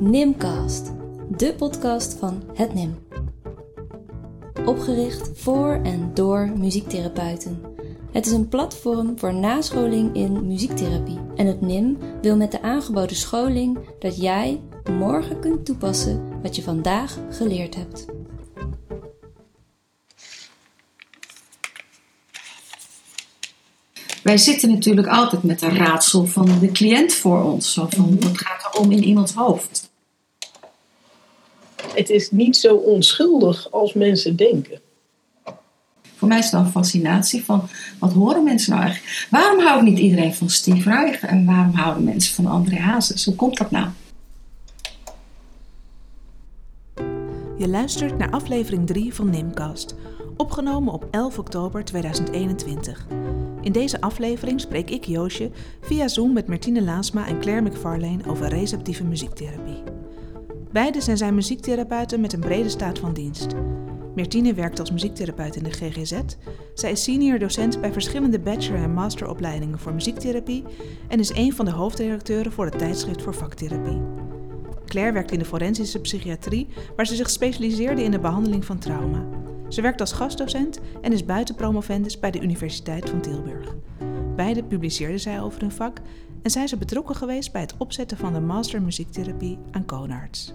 Nimcast, de podcast van het NIM. Opgericht voor en door muziektherapeuten. Het is een platform voor nascholing in muziektherapie. En het NIM wil met de aangeboden scholing dat jij morgen kunt toepassen wat je vandaag geleerd hebt. Wij zitten natuurlijk altijd met een raadsel van de cliënt voor ons. Zo van, wat gaat er om in iemands hoofd? Het is niet zo onschuldig als mensen denken. Voor mij is het een fascinatie van, wat horen mensen nou eigenlijk? Waarom houdt niet iedereen van Steve Reich en waarom houden mensen van André Hazes? Hoe komt dat nou? Je luistert naar aflevering 3 van Nimcast, opgenomen op 11 oktober 2021. In deze aflevering spreek ik Joosje via Zoom met Martine Laasma en Claire McFarlane over receptieve muziektherapie. Beide zijn zij muziektherapeuten met een brede staat van dienst. Martine werkt als muziektherapeut in de GGZ. Zij is senior docent bij verschillende bachelor- en masteropleidingen voor muziektherapie en is een van de hoofdredacteuren voor het tijdschrift voor vaktherapie. Claire werkt in de forensische psychiatrie, waar ze zich specialiseerde in de behandeling van trauma. Ze werkt als gastdocent en is buitenpromovendus bij de Universiteit van Tilburg. Beide publiceerden zij over hun vak en zijn ze betrokken geweest bij het opzetten van de Master Muziektherapie aan Koonarts.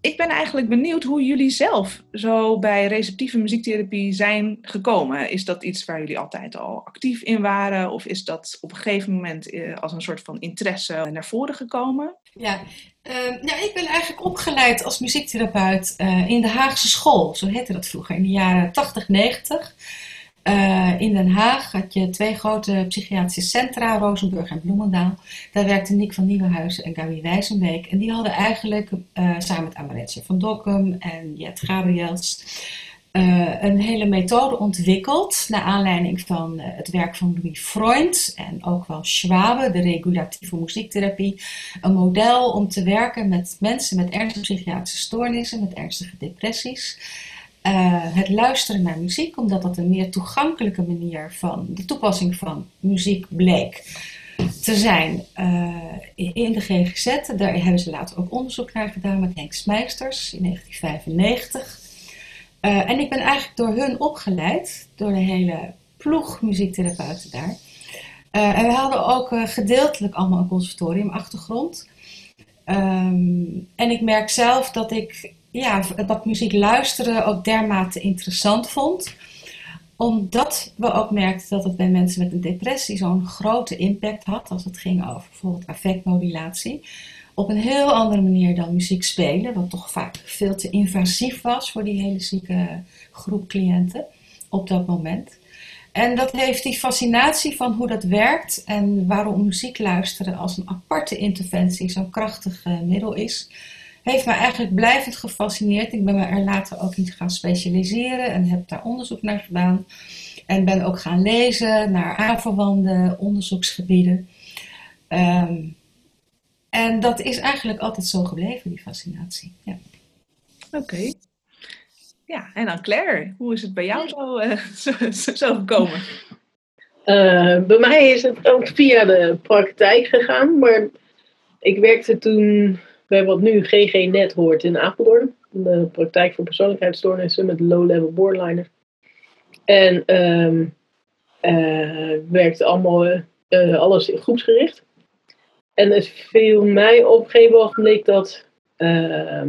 Ik ben eigenlijk benieuwd hoe jullie zelf zo bij receptieve muziektherapie zijn gekomen. Is dat iets waar jullie altijd al actief in waren? Of is dat op een gegeven moment eh, als een soort van interesse naar voren gekomen? Ja, uh, nou, ik ben eigenlijk opgeleid als muziektherapeut uh, in de Haagse school. Zo heette dat vroeger, in de jaren 80, 90. Uh, in Den Haag had je twee grote psychiatrische centra, Rozenburg en Bloemendaal. Daar werkten Nick van Nieuwenhuizen en Gabi Wijzenbeek. En die hadden eigenlijk uh, samen met Amaretje van Dokkum en Jet Gabriels uh, een hele methode ontwikkeld. Naar aanleiding van het werk van Louis Freund en ook wel Schwabe, de regulatieve muziektherapie. Een model om te werken met mensen met ernstige psychiatrische stoornissen, met ernstige depressies. Uh, het luisteren naar muziek, omdat dat een meer toegankelijke manier van de toepassing van muziek bleek te zijn uh, in de GGZ. Daar hebben ze later ook onderzoek naar gedaan met Henk Smeisters in 1995. Uh, en ik ben eigenlijk door hun opgeleid, door de hele ploeg muziektherapeuten daar. en we hadden ook gedeeltelijk allemaal een conservatoriumachtergrond. Um, en ik merk zelf dat ik ja, dat muziek luisteren ook dermate interessant vond. Omdat we ook merkten dat het bij mensen met een depressie zo'n grote impact had. Als het ging over bijvoorbeeld affectmodulatie. Op een heel andere manier dan muziek spelen. Wat toch vaak veel te invasief was voor die hele zieke groep cliënten op dat moment. En dat heeft die fascinatie van hoe dat werkt en waarom muziek luisteren als een aparte interventie zo'n krachtig middel is heeft me eigenlijk blijvend gefascineerd. Ik ben me er later ook in gaan specialiseren en heb daar onderzoek naar gedaan. En ben ook gaan lezen naar aanverwante onderzoeksgebieden. Um, en dat is eigenlijk altijd zo gebleven, die fascinatie. Ja. Oké. Okay. Ja, en dan Claire, hoe is het bij jou zo, uh, zo, zo, gekomen? Uh, bij mij is het ook via de praktijk gegaan, maar ik werkte toen bij wat nu GG-net hoort in Apeldoorn. De praktijk voor persoonlijkheidsstoornissen met low-level borderliners. En um, werkte allemaal uh, alles groepsgericht. En het viel mij op een gegeven moment dat. Uh,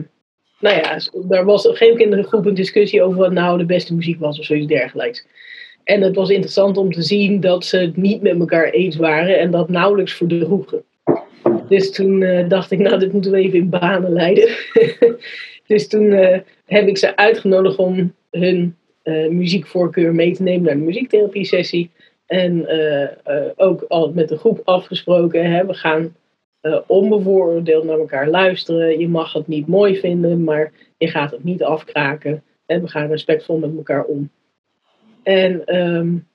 nou ja, er was op een gegeven moment groep een discussie over wat nou de beste muziek was of zoiets dergelijks. En het was interessant om te zien dat ze het niet met elkaar eens waren en dat nauwelijks verdroegen. Dus toen uh, dacht ik, nou, dit moeten we even in banen leiden. dus toen uh, heb ik ze uitgenodigd om hun uh, muziekvoorkeur mee te nemen naar de muziektherapie sessie. En ook al met de groep afgesproken, hè, we gaan onbevooroordeeld naar elkaar luisteren. Je mag het niet mooi vinden, maar je gaat het niet afkraken. En we gaan respectvol met elkaar om. En um,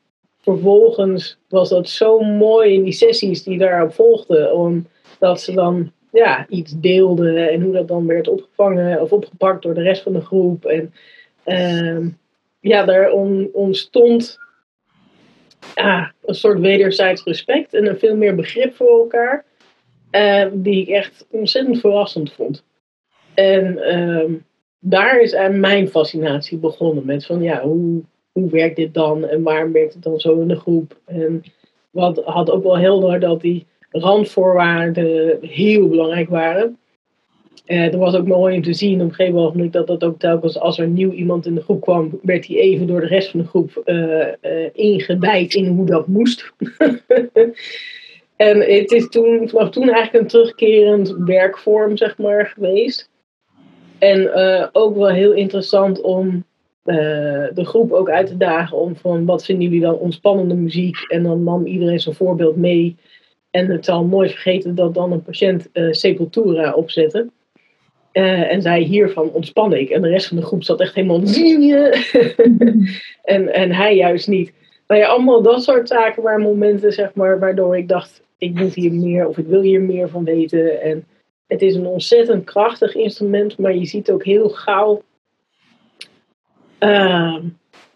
vervolgens was dat zo mooi in die sessies die daarop volgden. Om, dat ze dan ja, iets deelden en hoe dat dan werd opgevangen of opgepakt door de rest van de groep. En uh, ja, daar ontstond ja, een soort wederzijds respect en een veel meer begrip voor elkaar. eh, die ik echt ontzettend verrassend vond. En ehm, daar is mijn fascinatie begonnen met van ja, hoe, hoe werkt dit dan en waarom werkt het dan zo in de groep? En wat had ook wel helder dat die randvoorwaarden heel belangrijk waren. Uh, er was ook mooi om te zien op een gegeven moment dat dat ook telkens als er nieuw iemand in de groep kwam, werd hij even door de rest van de groep uh, uh, ingewijd in hoe dat moest. en het is toen, vanaf toen eigenlijk een terugkerend werkvorm, zeg maar, geweest. En ook wel heel interessant om de groep ook uit te dagen om van wat vinden jullie dan ontspannende muziek? En dan nam iedereen zijn voorbeeld mee. En het zal nooit vergeten dat dan een patiënt Sepultura opzette. Uh, en zei hiervan ontspan ik. En de rest van de groep zat echt helemaal en, en hij juist niet. Nou ja, allemaal dat soort zaken waar momenten, zeg maar, waardoor ik dacht, ik moet hier meer of ik wil hier meer van weten. En het is een ontzettend krachtig instrument, maar je ziet ook heel gauw uh,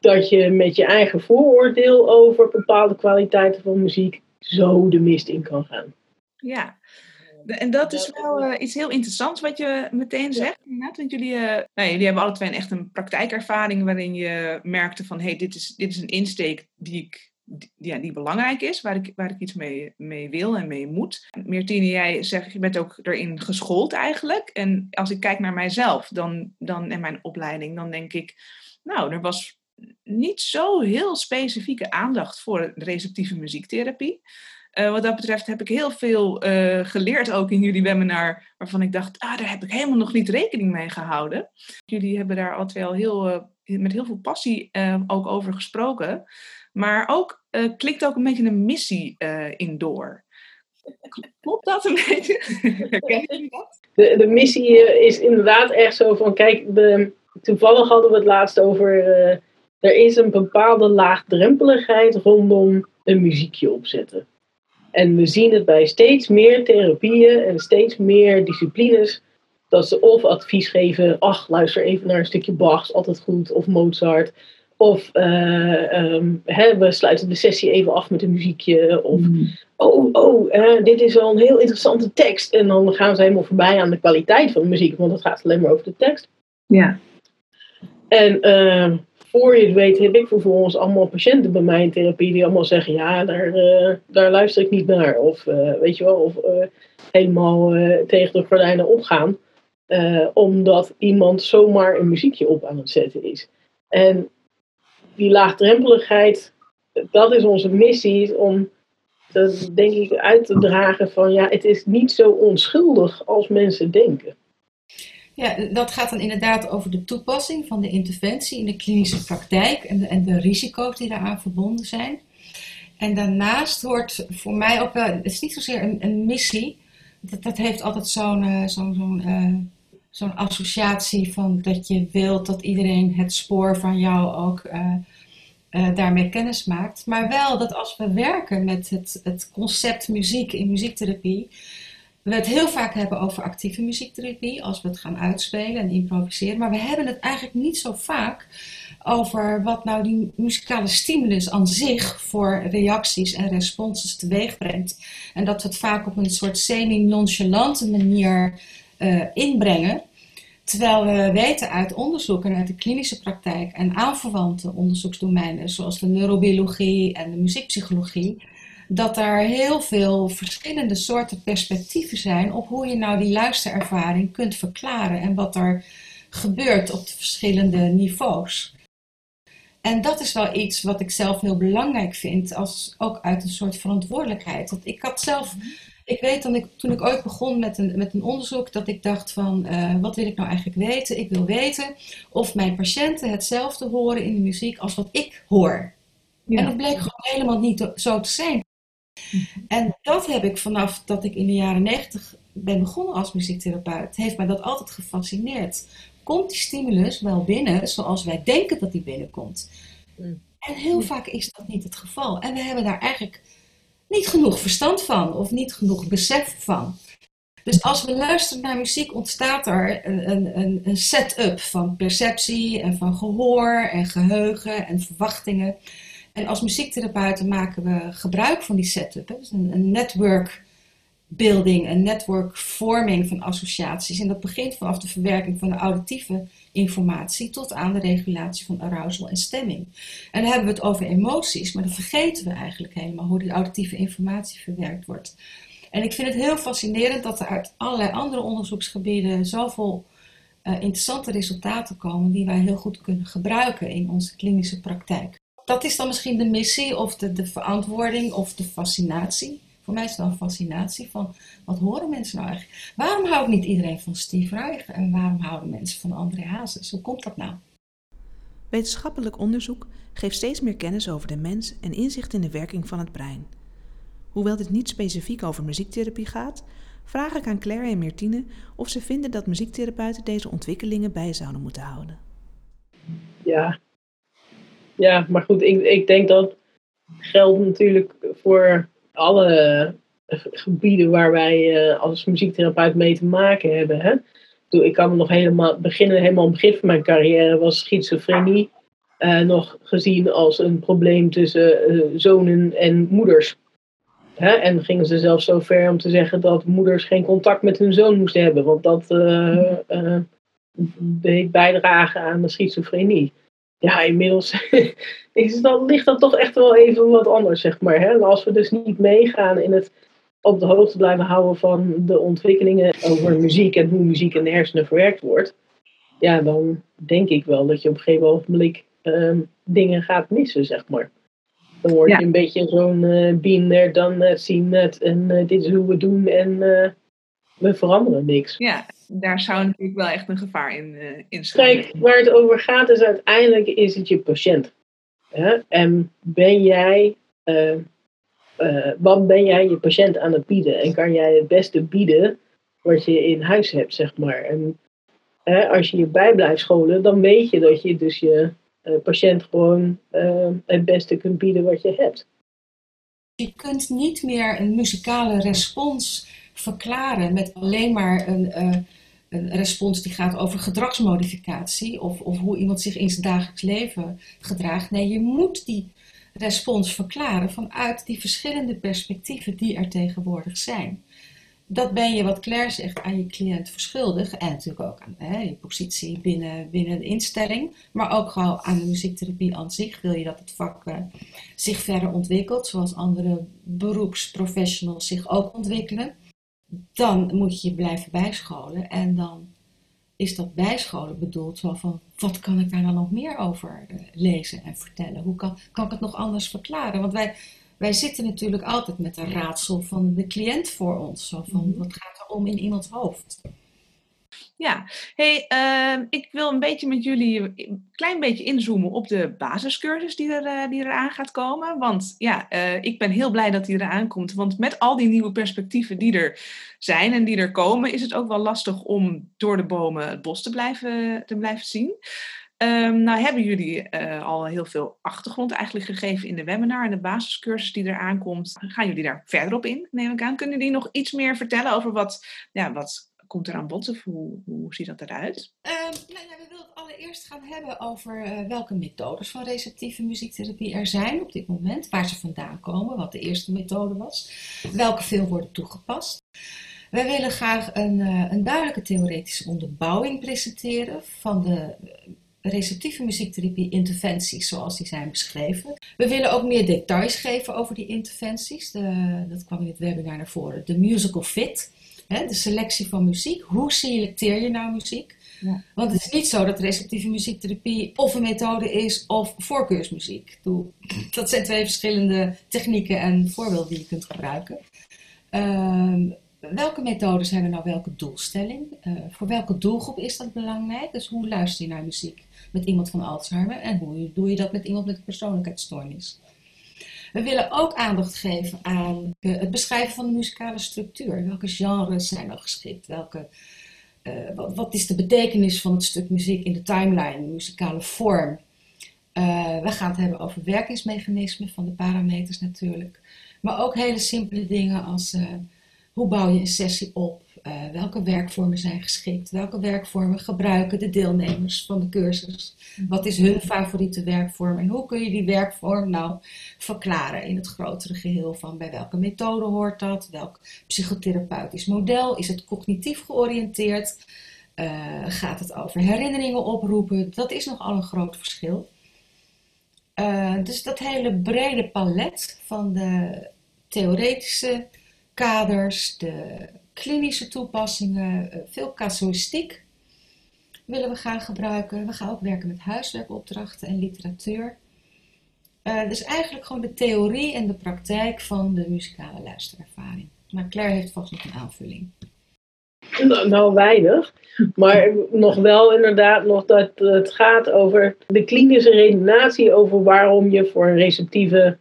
dat je met je eigen vooroordeel over bepaalde kwaliteiten van muziek zo de mist in kan gaan. Ja, en dat is wel uh, iets heel interessants wat je meteen zegt. Want jullie, uh, nou, jullie hebben alle twee een, echt een praktijkervaring waarin je merkte van hé, hey, dit, is, dit is een insteek die, ik, die, ja, die belangrijk is, waar ik, waar ik iets mee, mee wil en mee moet. Meertine, jij zegt, je bent ook erin geschoold eigenlijk. En als ik kijk naar mijzelf dan, dan, en mijn opleiding, dan denk ik, nou, er was niet zo heel specifieke aandacht voor receptieve muziektherapie. Uh, wat dat betreft heb ik heel veel uh, geleerd ook in jullie webinar, waarvan ik dacht, ah, daar heb ik helemaal nog niet rekening mee gehouden. Jullie hebben daar al twee al heel, uh, met heel veel passie ook over gesproken. Maar ook klikt ook een beetje een missie in door. Klopt dat een beetje? Jullie dat? De, de missie is inderdaad echt zo van, kijk, de, toevallig hadden we het laatst over, er is een bepaalde laagdrempeligheid rondom een muziekje opzetten. En we zien het bij steeds meer therapieën en steeds meer disciplines. Dat ze of advies geven, ach, luister even naar een stukje Bach, altijd goed, of Mozart. Of uh, um, hè, we sluiten de sessie even af met een muziekje. Of, mm. oh, oh, uh, dit is wel een heel interessante tekst. En dan gaan ze helemaal voorbij aan de kwaliteit van de muziek, want het gaat alleen maar over de tekst. Ja. En uh, voor je het weet heb ik vervolgens allemaal patiënten bij mij in therapie die allemaal zeggen, ja, daar, uh, daar luister ik niet naar. Of uh, weet je wel, of helemaal tegen de gordijnen opgaan. omdat iemand zomaar een muziekje op aan het zetten is. En die laagdrempeligheid, dat is onze missie, om dat denk ik uit te dragen van, ja, het is niet zo onschuldig als mensen denken. Ja, dat gaat dan inderdaad over de toepassing van de interventie in de klinische praktijk en de, en de risico's die daaraan verbonden zijn. En daarnaast hoort voor mij ook wel, het is niet zozeer een, een missie, dat, dat heeft altijd zo'n uh, zo'n zo'n uh, zo'n associatie van dat je wilt dat iedereen het spoor van jou ook uh, daarmee kennis maakt. Maar wel dat als we werken met het, het concept muziek in muziektherapie, we het heel vaak hebben over actieve muziektherapie, als we het gaan uitspelen en improviseren. Maar we hebben het eigenlijk niet zo vaak over wat nou die muzikale stimulus aan zich voor reacties en responses teweeg brengt. En dat we het vaak op een soort semi-nonchalante manier uh, inbrengen. Terwijl we weten uit onderzoek en uit de klinische praktijk en aanverwante onderzoeksdomeinen, zoals de neurobiologie en de muziekpsychologie, dat er heel veel verschillende soorten perspectieven zijn op hoe je nou die luisterervaring kunt verklaren en wat er gebeurt op de verschillende niveaus. En dat is wel iets wat ik zelf heel belangrijk vind, als, ook uit een soort verantwoordelijkheid. Want ik had zelf, ik weet toen ik, toen ik ooit begon met een, met een onderzoek, dat ik dacht van, uh, wat wil ik nou eigenlijk weten? Ik wil weten of mijn patiënten hetzelfde horen in de muziek als wat ik hoor. Ja. En dat bleek gewoon helemaal niet zo te zijn. En dat heb ik vanaf dat ik in de jaren negentig ben begonnen als muziektherapeut, heeft mij dat altijd gefascineerd. Komt die stimulus wel binnen zoals wij denken dat die binnenkomt? Mm. En heel vaak is dat niet het geval. En we hebben daar eigenlijk niet genoeg verstand van of niet genoeg besef van. Dus als we luisteren naar muziek, ontstaat er een, een, een set-up van perceptie en van gehoor en geheugen en verwachtingen. En als muziektherapeuten maken we gebruik van die setup. Dus een, een network building, een networkvorming van associaties. En dat begint vanaf de verwerking van de auditieve informatie tot aan de regulatie van arousal en stemming. En dan hebben we het over emoties, maar dan vergeten we eigenlijk helemaal hoe die auditieve informatie verwerkt wordt. En ik vind het heel fascinerend dat er uit allerlei andere onderzoeksgebieden zoveel uh, interessante resultaten komen die wij heel goed kunnen gebruiken in onze klinische praktijk. Dat is dan misschien de missie of de, de verantwoording of de fascinatie. Voor mij is het dan een fascinatie van wat horen mensen nou eigenlijk? Waarom houdt niet iedereen van Steve Reich en waarom houden mensen van André Hazes? Hoe komt dat nou? Wetenschappelijk onderzoek geeft steeds meer kennis over de mens en inzicht in de werking van het brein. Hoewel dit niet specifiek over muziektherapie gaat, vraag ik aan Claire en Meertine of ze vinden dat muziektherapeuten deze ontwikkelingen bij zouden moeten houden. Ja, ja maar goed, ik, ik denk dat geldt natuurlijk voor alle gebieden waar wij uh, als muziektherapeut mee te maken hebben. Hè? Ik kan me nog helemaal beginnen, helemaal het begin van mijn carrière was schizofrenie uh, nog gezien als een probleem tussen uh, zonen en moeders. Hè? En gingen ze zelfs zo ver om te zeggen dat moeders geen contact met hun zoon moesten hebben, want dat deed bijdragen aan de schizofrenie. Ja, inmiddels is dat, ligt dat toch echt wel even wat anders, zeg maar. Hè? Als we dus niet meegaan in het op de hoogte blijven houden van de ontwikkelingen over muziek en hoe muziek in de hersenen verwerkt wordt, ja, dan denk ik wel dat je op een gegeven ogenblik uh, dingen gaat missen, zeg maar. Dan word je een beetje zo'n uh, there, dan zien het en uh, dit is hoe we doen en we veranderen niks. Ja, daar zou natuurlijk wel echt een gevaar in, uh, in Kijk, waar het over gaat is uiteindelijk is het je patiënt. Hè? En ben jij, uh, uh, wat ben jij je patiënt aan het bieden? En kan jij het beste bieden wat je in huis hebt, zeg maar. En als je je bij blijft scholen, dan weet je dat je dus je patiënt gewoon het beste kunt bieden wat je hebt. Je kunt niet meer een muzikale respons verklaren met alleen maar een, uh, een respons die gaat over gedragsmodificatie of, of hoe iemand zich in zijn dagelijks leven gedraagt. Nee, je moet die respons verklaren vanuit die verschillende perspectieven die er tegenwoordig zijn. Dat ben je, wat Claire zegt, aan je cliënt verschuldigd. En natuurlijk ook aan hè, je positie binnen, binnen de instelling. Maar ook gewoon aan de muziektherapie aan zich. Wil je dat het vak uh, zich verder ontwikkelt, zoals andere beroepsprofessionals zich ook ontwikkelen dan moet je je blijven bijscholen. En dan is dat bijscholen bedoeld zo van, wat kan ik daar dan nog meer over uh, lezen en vertellen? Hoe kan, kan ik het nog anders verklaren? Want wij, wij zitten natuurlijk altijd met een raadsel van de cliënt voor ons. Zo van, wat gaat er om in iemands hoofd? Ja, hey, uh, ik wil een beetje met jullie een klein beetje inzoomen op de basiscursus die er, uh, die eraan gaat komen. Want ja, uh, ik ben heel blij dat die eraan komt. Want met al die nieuwe perspectieven die er zijn en die er komen, is het ook wel lastig om door de bomen het bos te blijven, te blijven zien. Um, nou hebben jullie uh, al heel veel achtergrond eigenlijk gegeven in de webinar en de basiscursus die eraan komt. Gaan jullie daar verder op in, neem ik aan? Kunnen jullie nog iets meer vertellen over wat, ja, wat komt er aan bod of hoe, ziet dat eruit? Uh, nou, ja, we willen het allereerst gaan hebben over uh, welke methodes van receptieve muziektherapie er zijn op dit moment, waar ze vandaan komen, wat de eerste methode was, welke veel worden toegepast. Wij willen graag een, uh, een duidelijke theoretische onderbouwing presenteren van de receptieve muziektherapie interventies zoals die zijn beschreven. We willen ook meer details geven over die interventies. De, dat kwam in het webinar naar voren. De musical fit. Hè, de selectie van muziek. Hoe selecteer je nou muziek? Ja. Want het is niet zo dat receptieve muziektherapie of een methode is of voorkeursmuziek. Dat zijn twee verschillende technieken en voorbeelden die je kunt gebruiken. Uh, welke methodes hebben nou welke doelstelling? Uh, voor welke doelgroep is dat belangrijk? Dus hoe luister je naar muziek met iemand van Alzheimer en hoe doe je dat met iemand met een persoonlijkheidsstoornis? We willen ook aandacht geven aan het beschrijven van de muzikale structuur. Welke genres zijn er geschikt? Welke, uh, wat, is de betekenis van het stuk muziek in de timeline, de muzikale vorm? Uh, we gaan het hebben over werkingsmechanismen van de parameters natuurlijk. Maar ook hele simpele dingen als uh, hoe bouw je een sessie op? welke werkvormen zijn geschikt? Welke werkvormen gebruiken de deelnemers van de cursus? Wat is hun favoriete werkvorm? En hoe kun je die werkvorm nou verklaren in het grotere geheel van bij welke methode hoort dat? Welk psychotherapeutisch model? Is het cognitief georiënteerd? Uh, gaat het over herinneringen oproepen? Dat is nogal een groot verschil. Uh, dus dat hele brede palet van de theoretische kaders, de klinische toepassingen, eh, veel casuïstiek willen we gaan gebruiken. We gaan ook werken met huiswerkopdrachten en literatuur. Uh, dus eigenlijk gewoon de theorie en de praktijk van de muzikale luisterervaring. Maar Claire heeft vast nog een aanvulling. Nou, nou, weinig. Maar nog wel inderdaad nog dat het gaat over de klinische redenatie over waarom je voor een receptieve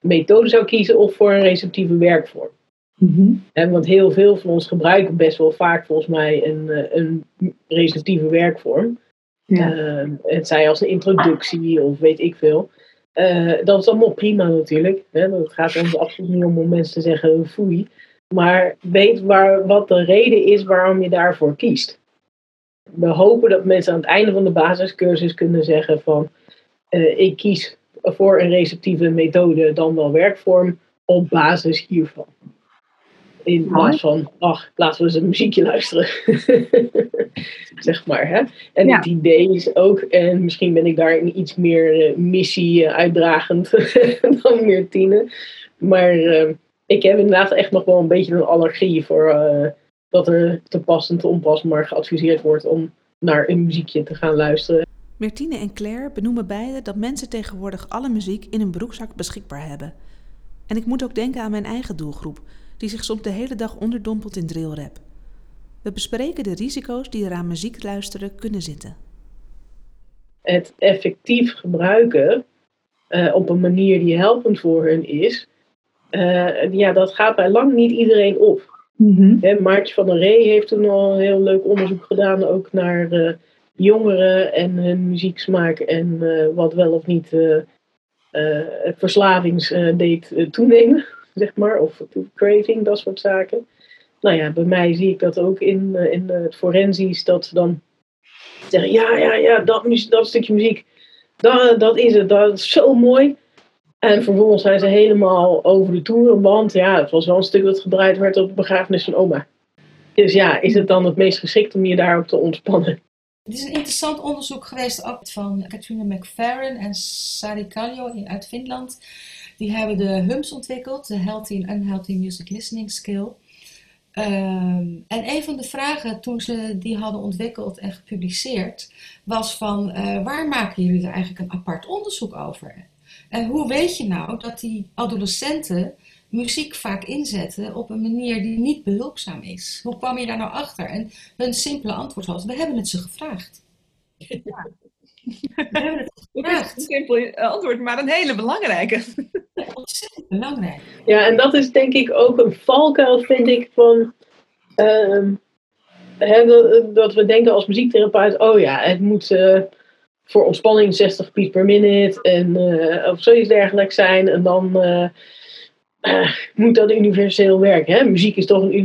methode zou kiezen of voor een receptieve werkvorm. Mm want heel veel van ons gebruiken best wel vaak volgens mij een, eh, een receptieve werkvorm. Ja. Uh, het zij als een introductie of weet ik veel. Uh, dat is allemaal prima natuurlijk. Hè? Dat gaat ons absoluut niet om om mensen te zeggen foei. Maar weet waar, wat de reden is waarom je daarvoor kiest. We hopen dat mensen aan het einde van de basiscursus kunnen zeggen van uh, ik kies voor een receptieve methode dan wel werkvorm op basis hiervan. In plaats van, ach, laten we eens een muziekje luisteren. zeg maar. Hè? En het idee is ook, en misschien ben ik daar iets meer uh, missie uh, uitdragend dan meer Tine. Maar uh, ik heb inderdaad echt nog wel een beetje een allergie voor dat er te pas en te onpas maar geadviseerd wordt om naar een muziekje te gaan luisteren. Mertine en Claire benoemen beide dat mensen tegenwoordig alle muziek in hun broekzak beschikbaar hebben. En ik moet ook denken aan mijn eigen doelgroep, die zich soms de hele dag onderdompelt in drillrap. We bespreken de risico's die er aan muziek luisteren kunnen zitten. Het effectief gebruiken uh, op een manier die helpend voor hen is, uh, ja, dat gaat bij lang niet iedereen op. Mm -hmm. Maartje van der Ree heeft toen al een heel leuk onderzoek gedaan, ook naar uh, jongeren en hun muzieksmaak en wat wel of niet verslavingsdeed toenemen zeg maar, of craving, dat soort zaken. Nou ja, bij mij zie ik dat ook in, uh, in het forensisch, dat ze dan zeggen, ja, ja, ja, dat, dat stukje muziek, dat, dat is het, dat is zo mooi. En vervolgens zijn ze helemaal over de toeren, want ja, het was wel een stuk dat gedraaid werd op de begrafenis van oma. Dus ja, is het dan het meest geschikt om je daarop te ontspannen? Het is een interessant onderzoek geweest ook van Katrina McFerrin en Sari Kallio uit Finland. Die hebben de HUMS ontwikkeld, de Healthy and Unhealthy Music Listening Skill. Um, en een van de vragen toen ze die hadden ontwikkeld en gepubliceerd was van uh, waar maken jullie er eigenlijk een apart onderzoek over? En hoe weet je nou dat die adolescenten muziek vaak inzetten op een manier die niet behulpzaam is? Hoe kwam je daar nou achter? En hun simpele antwoord was, we hebben het ze gevraagd. Ja. We hebben het gevraagd. Een simpel antwoord, maar een hele belangrijke. Ontzettend belangrijk. Ja, en dat is denk ik ook een valkuil, vind ik, van... Uh, dat, dat, we denken als muziektherapeut, oh ja, het moet... Uh, voor ontspanning 60 piep per minute en, uh, of zoiets dergelijks zijn. En dan uh, moet dat universeel werken. Hè? Muziek is toch een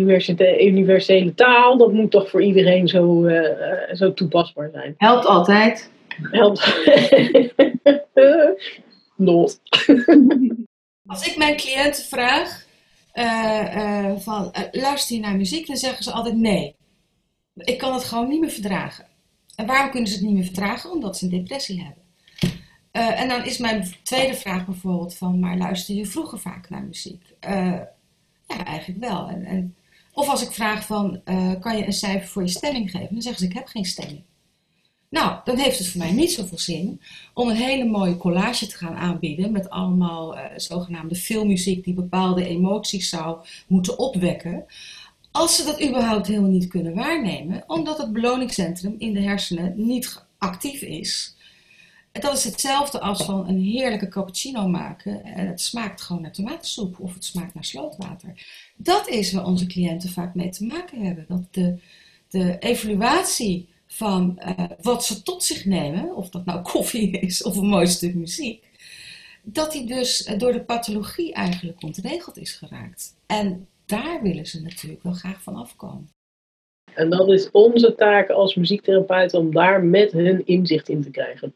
universele taal. Dat moet toch voor iedereen zo, zo toepasbaar zijn. Helpt altijd. Helpt. Not. Als ik mijn cliënten vraag van luister je naar muziek, dan zeggen ze altijd nee. Ik kan het gewoon niet meer verdragen. En waarom kunnen ze het niet meer vertragen? Omdat ze een depressie hebben. Uh, en dan is mijn tweede vraag bijvoorbeeld van, maar luister je vroeger vaak naar muziek? Uh, ja, eigenlijk wel. En, en, of als ik vraag van, uh, kan je een cijfer voor je stemming geven? Dan zeggen ze, ik heb geen stemming. Nou, dan heeft het voor mij niet zoveel zin om een hele mooie collage te gaan aanbieden met allemaal zogenaamde filmmuziek die bepaalde emoties zou moeten opwekken. Als ze dat überhaupt helemaal niet kunnen waarnemen, omdat het beloningscentrum in de hersenen niet actief is. Dat is hetzelfde als van een heerlijke cappuccino maken en het smaakt gewoon naar tomatensoep of het smaakt naar slootwater. Dat is waar onze cliënten vaak mee te maken hebben. Dat de, de evaluatie van uh, wat ze tot zich nemen, of dat nou koffie is of een mooi stuk muziek, dat die dus door de pathologie eigenlijk ontregeld is geraakt. En daar willen ze natuurlijk wel graag van afkomen. En dat is onze taak als muziektherapeut om daar met hun inzicht in te krijgen.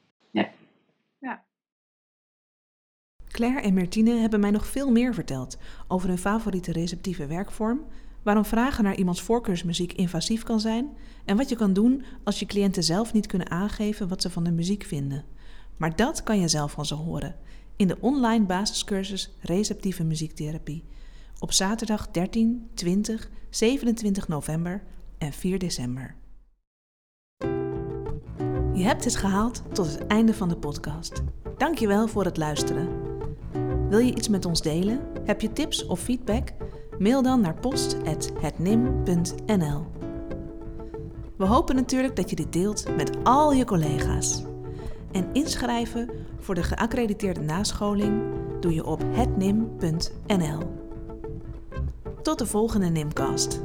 Claire en Mertine hebben mij nog veel meer verteld over hun favoriete receptieve werkvorm, waarom vragen naar iemands voorkeursmuziek invasief kan zijn en wat je kan doen als je cliënten zelf niet kunnen aangeven wat ze van de muziek vinden. Maar dat kan je zelf van ze horen in de online basiscursus Receptieve Muziektherapie op zaterdag 13, 20, 27 november en 4 december. Je hebt het gehaald tot het einde van de podcast. Dankjewel voor het luisteren. Wil je iets met ons delen? Heb je tips of feedback? Mail dan naar post.hetnim.nl We hopen natuurlijk dat je dit deelt met al je collega's. En inschrijven voor de geaccrediteerde nascholing doe je op hetnim.nl. Tot de volgende Nimcast.